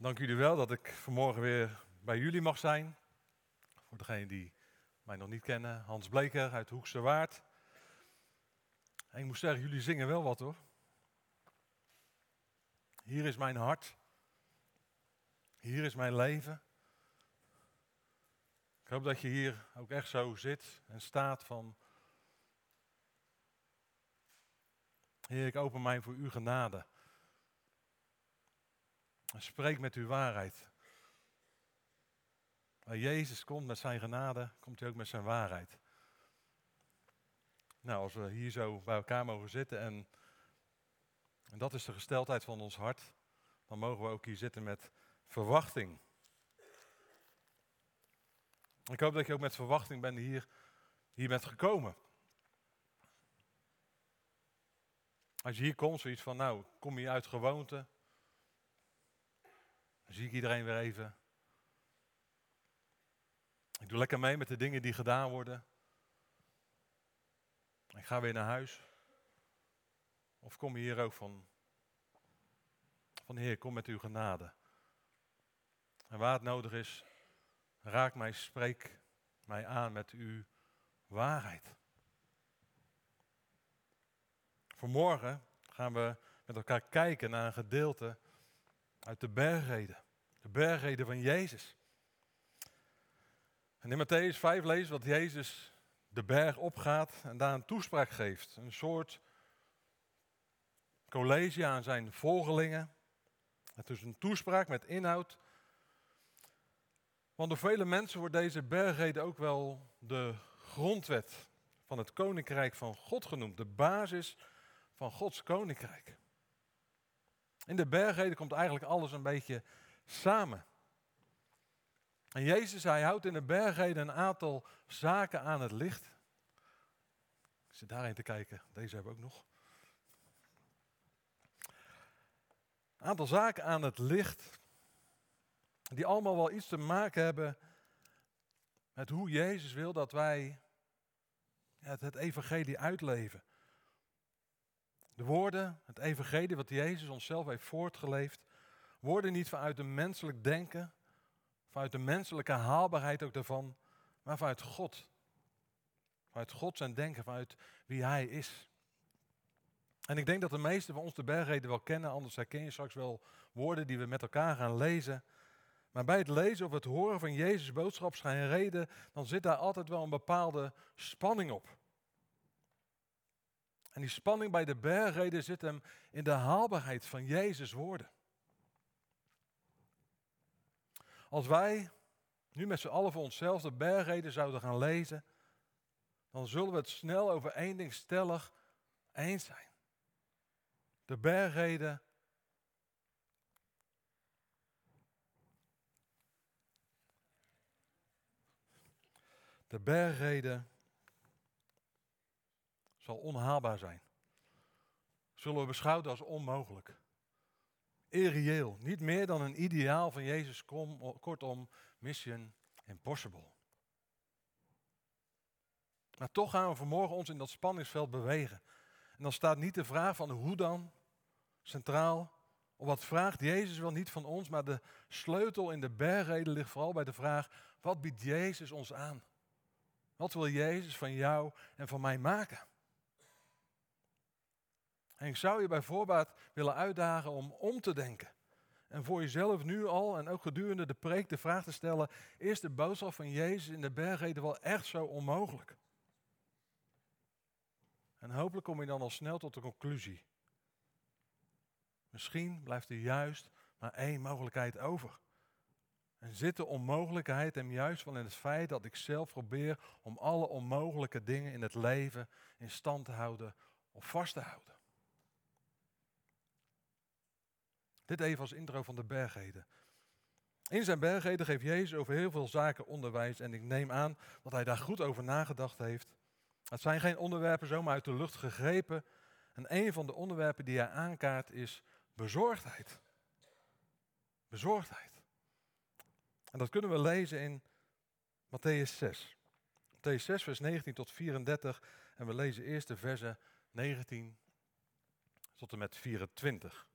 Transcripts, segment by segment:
Dank jullie wel dat ik vanmorgen weer bij jullie mag zijn. Voor degenen die mij nog niet kennen, Hans Bleker uit Hoekse Waard. En ik moet zeggen, jullie zingen wel wat hoor. Hier is mijn hart. Hier is mijn leven. Ik hoop dat je hier ook echt zo zit en staat van. Heer, ik open mij voor uw genade. Spreek met uw waarheid. Waar Jezus komt met zijn genade, komt hij ook met zijn waarheid. Nou, als we hier zo bij elkaar mogen zitten en, en dat is de gesteldheid van ons hart, dan mogen we ook hier zitten met verwachting. Ik hoop dat je ook met verwachting bent hier, hier bent gekomen. Als je hier komt, zoiets van, nou, kom je uit gewoonte, zie ik iedereen weer even. Ik doe lekker mee met de dingen die gedaan worden. Ik ga weer naar huis. Of kom je hier ook van, van Heer, kom met uw genade. En waar het nodig is, raak mij, spreek mij aan met uw waarheid. Vanmorgen gaan we met elkaar kijken naar een gedeelte uit de bergreden. De bergreden van Jezus. En in Matthäus 5 lezen dat Jezus de berg opgaat en daar een toespraak geeft. Een soort college aan zijn volgelingen. Het is een toespraak met inhoud. Want door vele mensen wordt deze bergreden ook wel de grondwet van het koninkrijk van God genoemd. De basis van Gods koninkrijk. In de bergreden komt eigenlijk alles een beetje samen. En Jezus, hij houdt in de bergreden een aantal zaken aan het licht. Ik zit daarheen te kijken, deze hebben we ook nog. Een aantal zaken aan het licht, die allemaal wel iets te maken hebben met hoe Jezus wil dat wij het, het evangelie uitleven. De woorden, het evangelie wat Jezus onszelf heeft voortgeleefd, worden niet vanuit een menselijk denken, vanuit de menselijke haalbaarheid ook daarvan, maar vanuit God. Vanuit God zijn denken, vanuit wie Hij is. En ik denk dat de meesten van ons de bergreden wel kennen, anders herken je straks wel woorden die we met elkaar gaan lezen. Maar bij het lezen of het horen van Jezus' boodschap schijn reden, dan zit daar altijd wel een bepaalde spanning op. En die spanning bij de bergreden zit hem in de haalbaarheid van Jezus' woorden. Als wij nu met z'n allen voor onszelf de bergreden zouden gaan lezen, dan zullen we het snel over één ding stellig eens zijn. De bergreden De bergreden onhaalbaar zijn. Zullen we beschouwen als onmogelijk. Irreëel. Niet meer dan een ideaal van Jezus. Kortom, mission impossible. Maar toch gaan we vanmorgen ons in dat spanningsveld bewegen. En dan staat niet de vraag van hoe dan centraal. Of wat vraagt Jezus wel niet van ons, maar de sleutel in de bergreden ligt vooral bij de vraag, wat biedt Jezus ons aan? Wat wil Jezus van jou en van mij maken? En ik zou je bij voorbaat willen uitdagen om om te denken. En voor jezelf nu al en ook gedurende de preek de vraag te stellen: is de boodschap van Jezus in de bergreden wel echt zo onmogelijk? En hopelijk kom je dan al snel tot de conclusie. Misschien blijft er juist maar één mogelijkheid over. En zit de onmogelijkheid hem juist wel in het feit dat ik zelf probeer om alle onmogelijke dingen in het leven in stand te houden of vast te houden. Dit even als intro van de bergheden. In zijn bergheden geeft Jezus over heel veel zaken onderwijs en ik neem aan dat hij daar goed over nagedacht heeft. Het zijn geen onderwerpen zomaar uit de lucht gegrepen. En een van de onderwerpen die hij aankaart is bezorgdheid. Bezorgdheid. En dat kunnen we lezen in Matthäus 6. Matthäus 6, vers 19 tot 34. En we lezen eerst de versen 19 tot en met 24.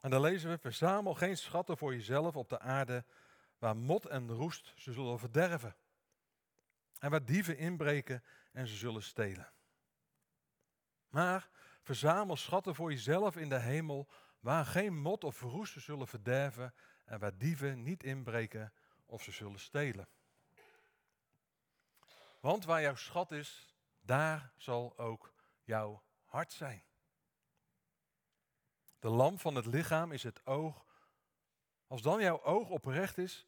En dan lezen we, verzamel geen schatten voor jezelf op de aarde, waar mot en roest ze zullen verderven. En waar dieven inbreken en ze zullen stelen. Maar verzamel schatten voor jezelf in de hemel, waar geen mot of roest ze zullen verderven en waar dieven niet inbreken of ze zullen stelen. Want waar jouw schat is, daar zal ook jouw hart zijn. De lamp van het lichaam is het oog. Als dan jouw oog oprecht is,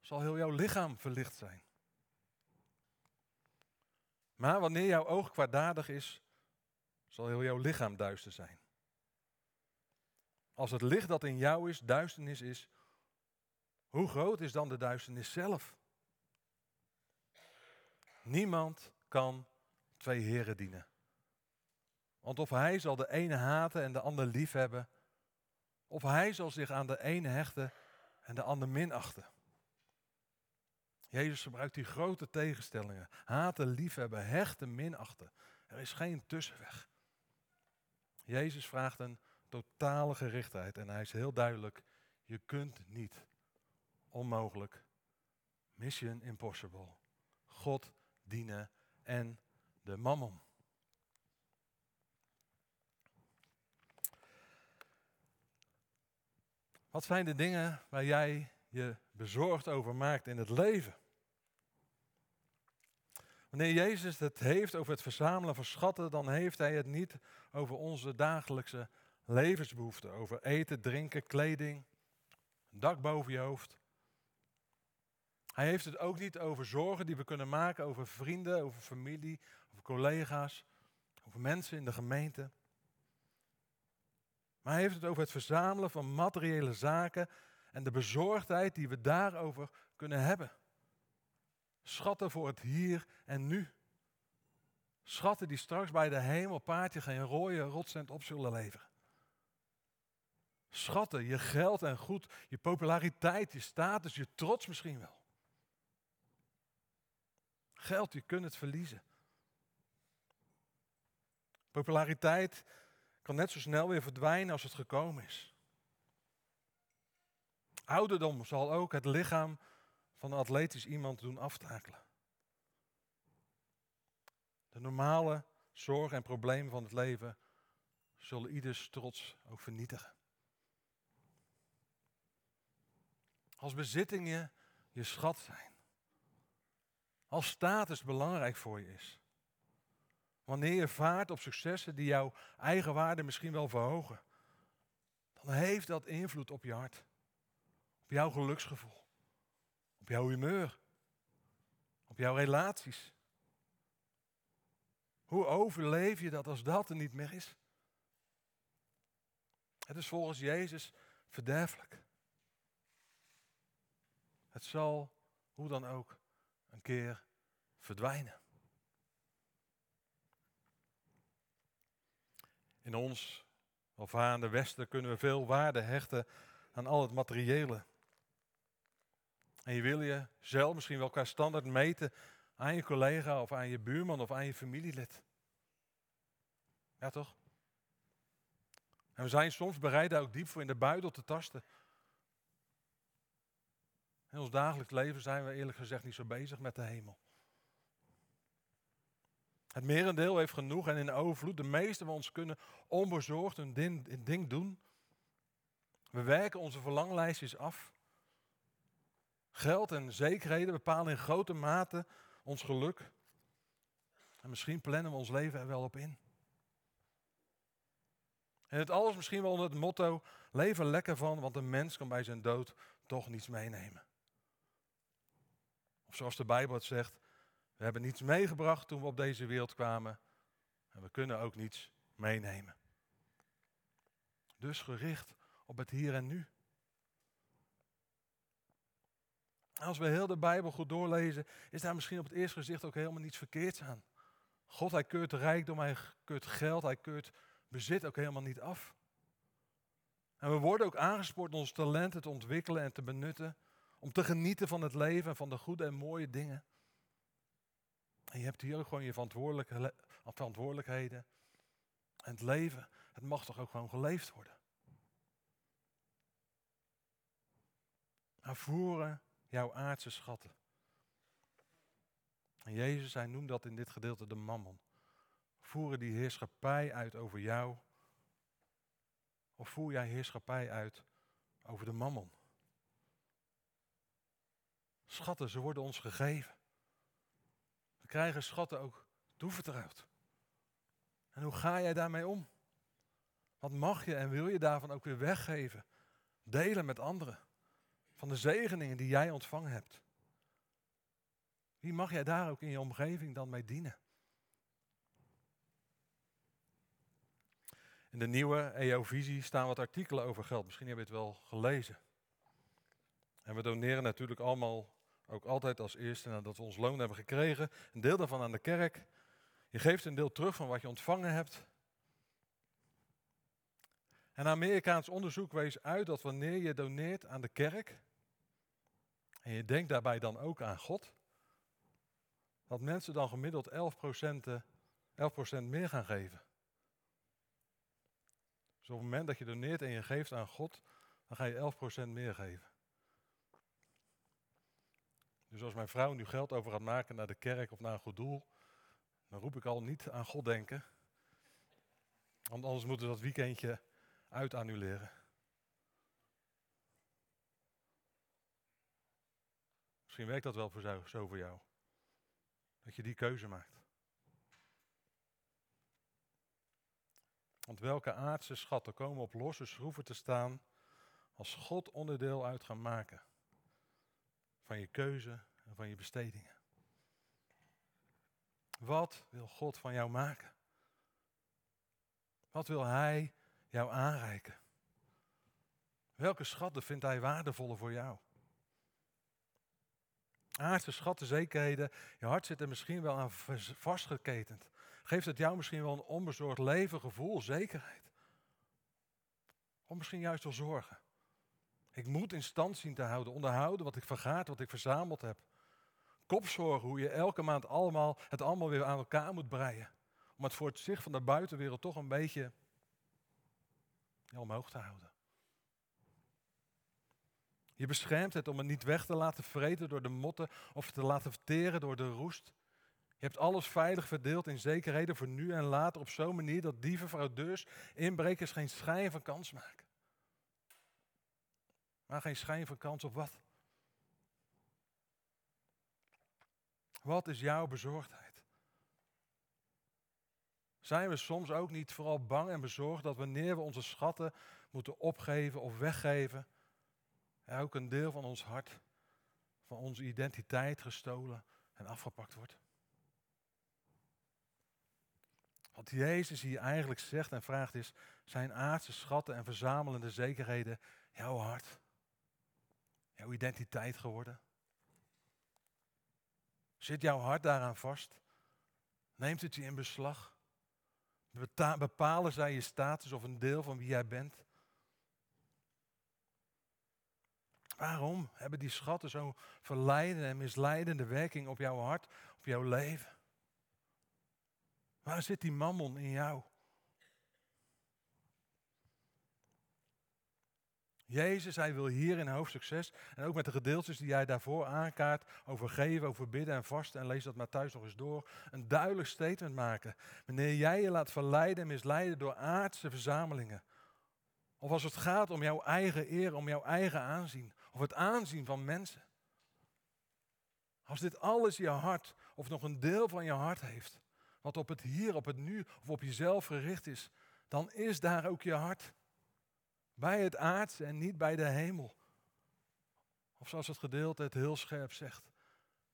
zal heel jouw lichaam verlicht zijn. Maar wanneer jouw oog kwaadaardig is, zal heel jouw lichaam duister zijn. Als het licht dat in jou is duisternis is, hoe groot is dan de duisternis zelf? Niemand kan twee heren dienen. Want of hij zal de ene haten en de ander liefhebben, of hij zal zich aan de ene hechten en de ander minachten. Jezus gebruikt die grote tegenstellingen. Haten, liefhebben, hechten, minachten. Er is geen tussenweg. Jezus vraagt een totale gerichtheid en hij is heel duidelijk. Je kunt niet. Onmogelijk. Mission impossible. God dienen en de mammon. Wat zijn de dingen waar jij je bezorgd over maakt in het leven? Wanneer Jezus het heeft over het verzamelen van schatten, dan heeft hij het niet over onze dagelijkse levensbehoeften. Over eten, drinken, kleding, een dak boven je hoofd. Hij heeft het ook niet over zorgen die we kunnen maken over vrienden, over familie, over collega's, over mensen in de gemeente. Maar hij heeft het over het verzamelen van materiële zaken en de bezorgdheid die we daarover kunnen hebben. Schatten voor het hier en nu. Schatten die straks bij de hemelpaardje geen rode rotcent op zullen leveren. Schatten, je geld en goed, je populariteit, je status, je trots misschien wel. Geld, je kunt het verliezen. Populariteit kan net zo snel weer verdwijnen als het gekomen is. Ouderdom zal ook het lichaam van een atletisch iemand doen aftakelen. De normale zorgen en problemen van het leven zullen ieders trots ook vernietigen. Als bezittingen je schat zijn. Als status belangrijk voor je is. Wanneer je vaart op successen die jouw eigen waarde misschien wel verhogen. Dan heeft dat invloed op je hart. Op jouw geluksgevoel. Op jouw humeur. Op jouw relaties. Hoe overleef je dat als dat er niet meer is? Het is volgens Jezus verderfelijk. Het zal, hoe dan ook, een keer verdwijnen. In ons welvarende Westen kunnen we veel waarde hechten aan al het materiële. En je wil je zelf misschien wel qua standaard meten aan je collega of aan je buurman of aan je familielid. Ja toch? En we zijn soms bereid daar ook diep voor in de buidel te tasten. In ons dagelijks leven zijn we eerlijk gezegd niet zo bezig met de hemel. Het merendeel heeft genoeg en in overvloed. De meesten van ons kunnen onbezorgd een ding, doen. We werken onze verlanglijstjes af. Geld en zekerheden bepalen in grote mate ons geluk. En misschien plannen we ons leven er wel op in. En het alles misschien wel onder het motto: leven lekker van, want een mens kan bij zijn dood toch niets meenemen. Of zoals de Bijbel het zegt: we hebben niets meegebracht toen we op deze wereld kwamen. En we kunnen ook niets meenemen. Dus gericht op het hier en nu. Als we heel de Bijbel goed doorlezen, is daar misschien op het eerste gezicht ook helemaal niets verkeerds aan. God, hij keurt rijkdom, hij keurt geld, hij keurt bezit ook helemaal niet af. En we worden ook aangespoord onze talenten te ontwikkelen en te benutten. Om te genieten van het leven en van de goede en mooie dingen. En je hebt hier ook gewoon je verantwoordelijkheden. En het leven, het mag toch ook gewoon geleefd worden. Nou, Naar jouw aardse schatten. En Jezus, hij noemt dat in dit gedeelte de mammon. Voeren die heerschappij uit over jou? Of voer jij heerschappij uit over de mammon? Schatten, ze worden ons gegeven. We krijgen schatten ook toevertrouwd. En hoe ga jij daarmee om? Wat mag je en wil je daarvan ook weer weggeven? Delen met anderen. Van de zegeningen die jij ontvangen hebt. Wie mag jij daar ook in je omgeving dan mee dienen? In de nieuwe EO-visie staan wat artikelen over geld. Misschien heb je het wel gelezen. En we doneren natuurlijk allemaal ook altijd als eerste nadat we ons loon hebben gekregen. Een deel daarvan aan de kerk. Je geeft een deel terug van wat je ontvangen hebt. En Amerikaans onderzoek wees uit dat wanneer je doneert aan de kerk, en je denkt daarbij dan ook aan God, dat mensen dan gemiddeld 11%, 11 eh, meer gaan geven. Dus op het moment dat je doneert en je geeft aan God, dan ga je 11% meer geven. Dus als mijn vrouw nu geld over gaat maken naar de kerk of naar een goed doel, dan roep ik al niet aan God denken. Want anders moeten we dat weekendje uitannuleren. Misschien werkt dat wel zo, voor jou. Dat je die keuze maakt. Want welke aardse schatten komen op losse schroeven te staan als God onderdeel uit gaat maken van je keuze en van je bestedingen? Wat wil God van jou maken? Wat wil Hij jou aanreiken? Welke schatten vindt Hij waardevoller voor jou? Aardse schatten, zekerheden, je hart zit er misschien wel aan vastgeketend. Geeft het jou misschien wel een onbezorgd leven, gevoel, zekerheid? Of misschien juist wel zorgen? Ik moet in stand zien te houden, onderhouden wat ik vergaat, wat ik verzameld heb. Kopzorgen, hoe je elke maand allemaal, het allemaal weer aan elkaar moet breien. Om het voor het zicht van de buitenwereld toch een beetje omhoog te houden. Je beschermt het om het niet weg te laten vreten door de motten of te laten verteren door de roest. Je hebt alles veilig verdeeld in zekerheden voor nu en later op zo'n manier dat dieven, fraudeurs, inbrekers geen schijn van kans maken. Maar geen schijn van kans op wat? Wat is jouw bezorgdheid? Zijn we soms ook niet vooral bang en bezorgd dat wanneer we onze schatten moeten opgeven of weggeven, er ook een deel van ons hart, van onze identiteit gestolen en afgepakt wordt? Wat Jezus hier eigenlijk zegt en vraagt is, zijn aardse schatten en verzamelende zekerheden jouw hart, jouw identiteit geworden? Zit jouw hart daaraan vast? Neemt het je in beslag? Bepalen zij je status of een deel van wie jij bent? Waarom hebben die schatten zo'n verleidende en misleidende werking op jouw hart, op jouw leven? Waar zit die mammon in jou? Jezus, hij wil hier in hoofdstuk 6 en ook met de gedeeltes die hij daarvoor aankaart over geven, over bidden en vasten, en lees dat maar thuis nog eens door, een duidelijk statement maken. Wanneer jij je laat verleiden en misleiden door aardse verzamelingen, of als het gaat om jouw eigen eer, om jouw eigen aanzien, of het aanzien van mensen. Als dit alles je hart, of nog een deel van je hart heeft, wat op het hier, op het nu of op jezelf gericht is, dan is daar ook je hart. Bij het aardse en niet bij de hemel. Of zoals het gedeelte het heel scherp zegt,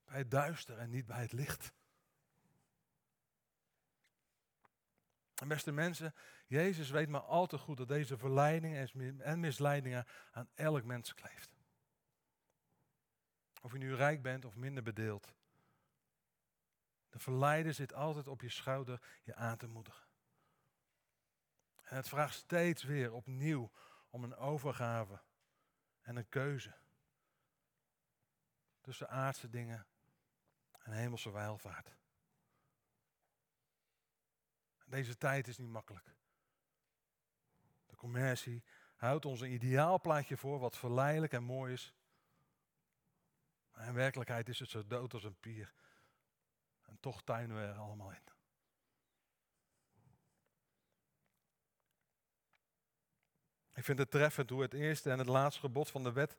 bij het duister en niet bij het licht. En beste mensen, Jezus weet maar al te goed dat deze verleidingen en misleidingen aan elk mens kleeft. Of je nu rijk bent of minder bedeeld. De verleider zit altijd op je schouder je aan te moedigen. En het vraagt steeds weer opnieuw om een overgave en een keuze. Tussen aardse dingen en hemelse welvaart. Deze tijd is niet makkelijk. De commercie houdt ons een ideaal plaatje voor wat verleidelijk en mooi is. Maar in werkelijkheid is het zo dood als een pier. En toch tuinen we er allemaal in. Ik vind het treffend hoe het eerste en het laatste gebod van de wet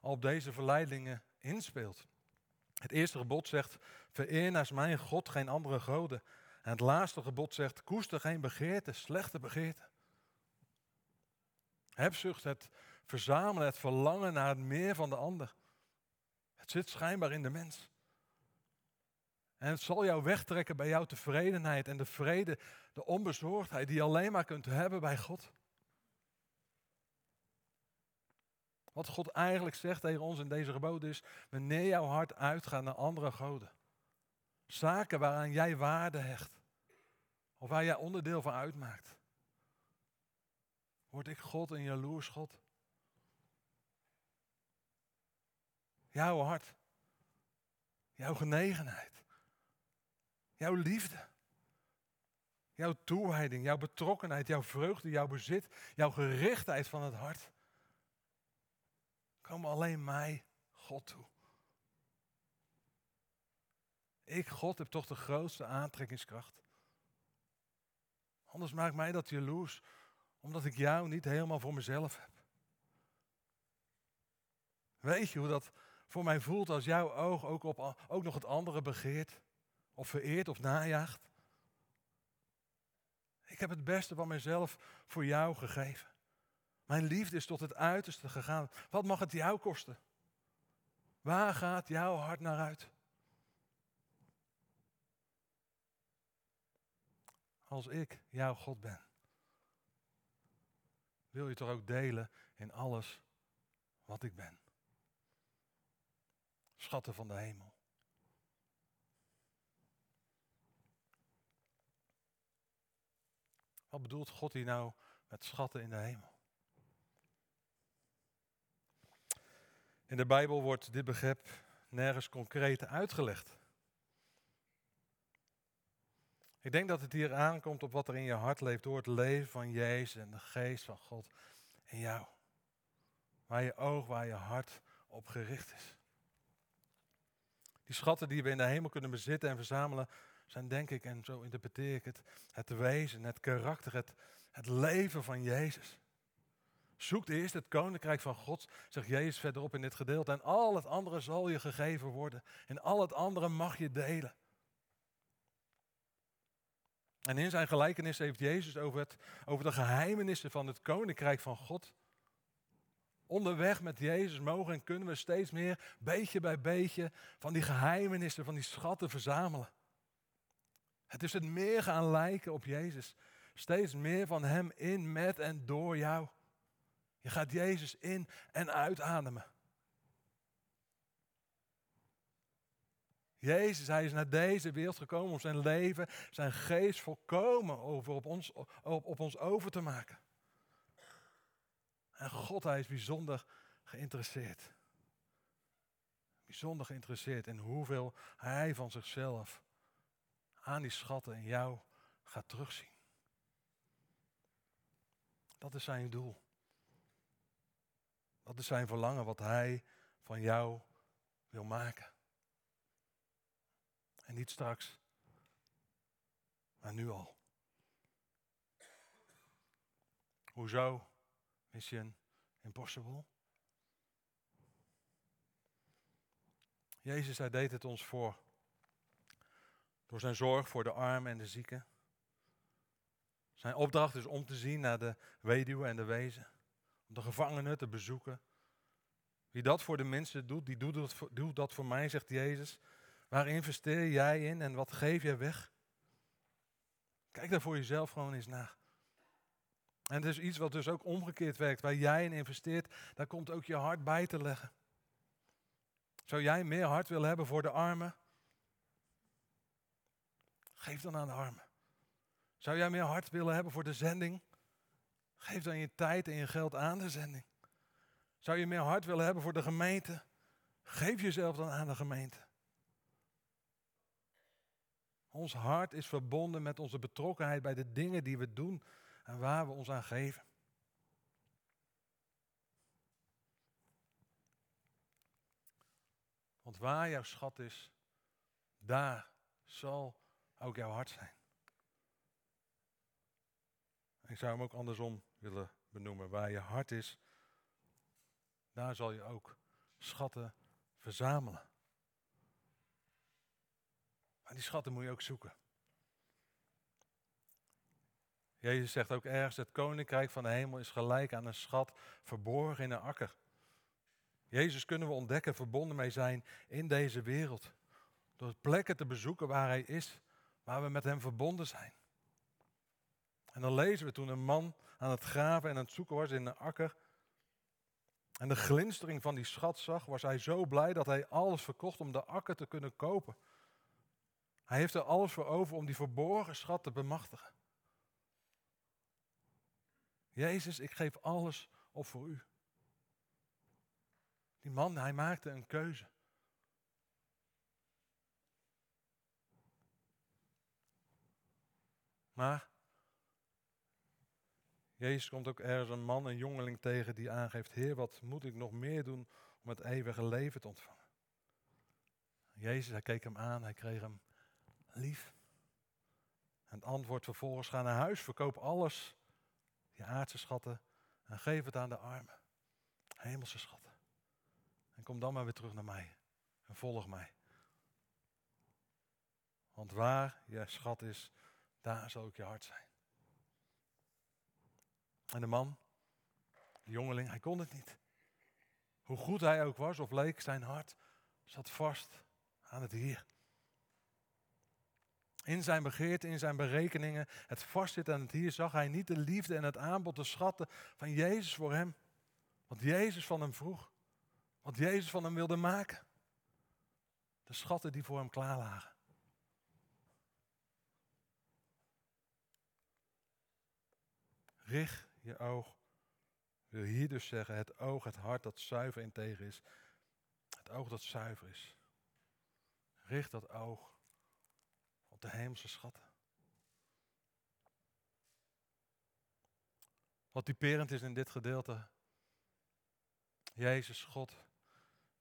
al op deze verleidingen inspeelt. Het eerste gebod zegt, vereer naast mijn God geen andere goden. En het laatste gebod zegt, koester geen begeerte, slechte begeerte. Hebzucht, het verzamelen, het verlangen naar het meer van de ander. Het zit schijnbaar in de mens. En het zal jou wegtrekken bij jouw tevredenheid en de vrede, de onbezorgdheid die je alleen maar kunt hebben bij God. Wat God eigenlijk zegt tegen ons in deze geboden is, wanneer jouw hart uitgaat naar andere goden, zaken waaraan jij waarde hecht, of waar jij onderdeel van uitmaakt, word ik God een jaloers God. Jouw hart, jouw genegenheid, jouw liefde, jouw toewijding, jouw betrokkenheid, jouw vreugde, jouw bezit, jouw gerichtheid van het hart komen alleen mij, God, toe. Ik, God, heb toch de grootste aantrekkingskracht. Anders maakt mij dat jaloers, omdat ik jou niet helemaal voor mezelf heb. Weet je hoe dat voor mij voelt als jouw oog ook, op, ook nog het andere begeert, of vereert of najaagt? Ik heb het beste van mezelf voor jou gegeven. Mijn liefde is tot het uiterste gegaan. Wat mag het jou kosten? Waar gaat jouw hart naar uit? Als ik jouw God ben, wil je toch ook delen in alles wat ik ben. Schatten van de hemel. Wat bedoelt God hier nou met schatten in de hemel? In de Bijbel wordt dit begrip nergens concreet uitgelegd. Ik denk dat het hier aankomt op wat er in je hart leeft door het leven van Jezus en de geest van God in jou. Waar je oog, waar je hart op gericht is. Die schatten die we in de hemel kunnen bezitten en verzamelen, zijn denk ik, en zo interpreteer ik het, het wezen, het karakter, het, het leven van Jezus. Zoek eerst het koninkrijk van God, zegt Jezus verderop in dit gedeelte. En al het andere zal je gegeven worden. En al het andere mag je delen. En in zijn gelijkenis heeft Jezus over, het, over de geheimenissen van het koninkrijk van God. Onderweg met Jezus mogen en kunnen we steeds meer, beetje bij beetje, van die geheimenissen, van die schatten verzamelen. Het is het meer gaan lijken op Jezus. Steeds meer van Hem in, met en door jou. Je gaat Jezus in en uitademen. Jezus, hij is naar deze wereld gekomen om zijn leven, zijn geest volkomen over op, ons, op, op ons over te maken. En God, hij is bijzonder geïnteresseerd. Bijzonder geïnteresseerd in hoeveel hij van zichzelf aan die schatten in jou gaat terugzien. Dat is zijn doel. Dat is zijn verlangen wat hij van jou wil maken. En niet straks, maar nu al. Hoezo? Mission impossible. Jezus, hij deed het ons voor. Door zijn zorg voor de armen en de zieken. Zijn opdracht is om te zien naar de weduwe en de wezen de gevangenen te bezoeken. Wie dat voor de mensen doet, die doet dat, voor, doet dat voor mij, zegt Jezus. Waar investeer jij in en wat geef jij weg? Kijk daar voor jezelf gewoon eens naar. En het is iets wat dus ook omgekeerd werkt. Waar jij in investeert, daar komt ook je hart bij te leggen. Zou jij meer hart willen hebben voor de armen? Geef dan aan de armen. Zou jij meer hart willen hebben voor de zending? Geef dan je tijd en je geld aan de zending. Zou je meer hart willen hebben voor de gemeente? Geef jezelf dan aan de gemeente. Ons hart is verbonden met onze betrokkenheid bij de dingen die we doen en waar we ons aan geven. Want waar jouw schat is, daar zal ook jouw hart zijn. Ik zou hem ook andersom willen benoemen. Waar je hart is, daar zal je ook schatten verzamelen. Maar die schatten moet je ook zoeken. Jezus zegt ook ergens, het koninkrijk van de hemel is gelijk aan een schat verborgen in een akker. Jezus kunnen we ontdekken, verbonden mee zijn in deze wereld. Door plekken te bezoeken waar Hij is, waar we met Hem verbonden zijn. En dan lezen we toen een man aan het graven en aan het zoeken was in een akker. En de glinstering van die schat zag, was hij zo blij dat hij alles verkocht om de akker te kunnen kopen. Hij heeft er alles voor over om die verborgen schat te bemachtigen. Jezus, ik geef alles op voor u. Die man, hij maakte een keuze. Maar Jezus komt ook ergens een man, een jongeling tegen die aangeeft, Heer, wat moet ik nog meer doen om het eeuwige leven te ontvangen? Jezus, hij keek hem aan, hij kreeg hem lief. En het antwoord vervolgens, ga naar huis, verkoop alles, je aardse schatten, en geef het aan de armen. Hemelse schatten. En kom dan maar weer terug naar mij en volg mij. Want waar je schat is, daar zal ook je hart zijn. En de man, de jongeling, hij kon het niet. Hoe goed hij ook was of leek, zijn hart zat vast aan het Heer. In zijn begeerte, in zijn berekeningen, het vastzitten aan het hier, zag hij niet de liefde en het aanbod, de schatten van Jezus voor hem. Wat Jezus van hem vroeg. Wat Jezus van hem wilde maken. De schatten die voor hem klaar lagen. Richt je oog. Wil hier dus zeggen, het oog, het hart dat zuiver integer is. Het oog dat zuiver is. Richt dat oog op de hemelse schatten. Wat typerend is in dit gedeelte. Jezus, God,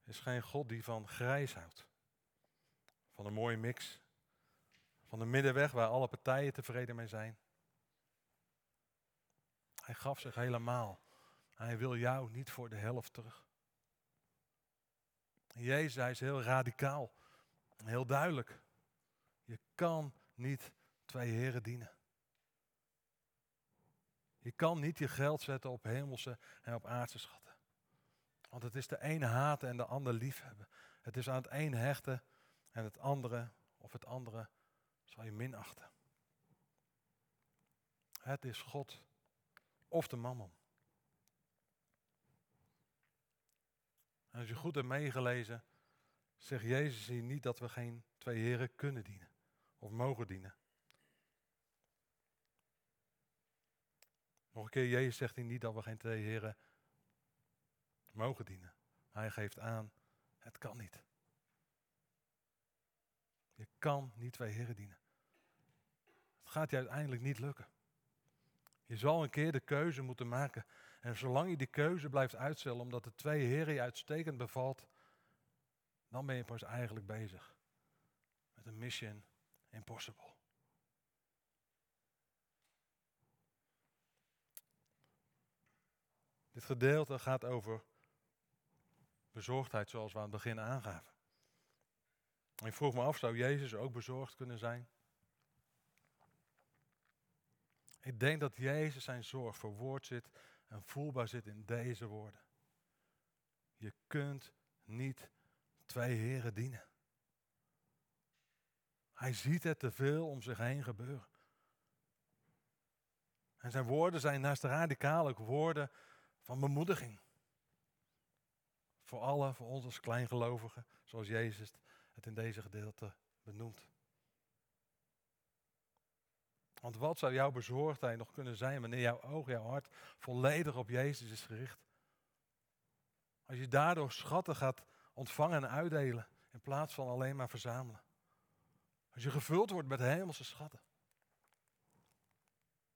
is geen God die van grijs houdt. Van een mooie mix. Van een middenweg waar alle partijen tevreden mee zijn. Hij gaf zich helemaal. Hij wil jou niet voor de helft terug. Jezus, hij is heel radicaal. Heel duidelijk. Je kan niet twee heren dienen. Je kan niet je geld zetten op hemelse en op aardse schatten. Want het is de ene haten en de ander liefhebben. Het is aan het een hechten en het andere, of het andere, zal je minachten. Het is God of de mammon. En als je goed hebt meegelezen, zegt Jezus hier niet dat we geen twee heren kunnen dienen of mogen dienen. Nog een keer, Jezus zegt hier niet dat we geen twee heren mogen dienen. Hij geeft aan, het kan niet. Je kan niet twee heren dienen. Het gaat je uiteindelijk niet lukken. Je zal een keer de keuze moeten maken. En zolang je die keuze blijft uitstellen, omdat de twee heren je uitstekend bevalt, dan ben je pas eigenlijk bezig met een mission impossible. Dit gedeelte gaat over bezorgdheid, zoals we aan het begin aangaven. Ik vroeg me af, zou Jezus ook bezorgd kunnen zijn? Ik denk dat Jezus zijn zorg verwoord zit en voelbaar zit in deze woorden. Je kunt niet twee heren dienen. Hij ziet het te veel om zich heen gebeuren. En zijn woorden zijn naast radicaal ook woorden van bemoediging. Voor alle, voor ons als kleingelovigen, zoals Jezus het in deze gedeelte benoemt. Want wat zou jouw bezorgdheid nog kunnen zijn wanneer jouw oog, jouw hart volledig op Jezus is gericht? Als je daardoor schatten gaat ontvangen en uitdelen in plaats van alleen maar verzamelen. Als je gevuld wordt met hemelse schatten.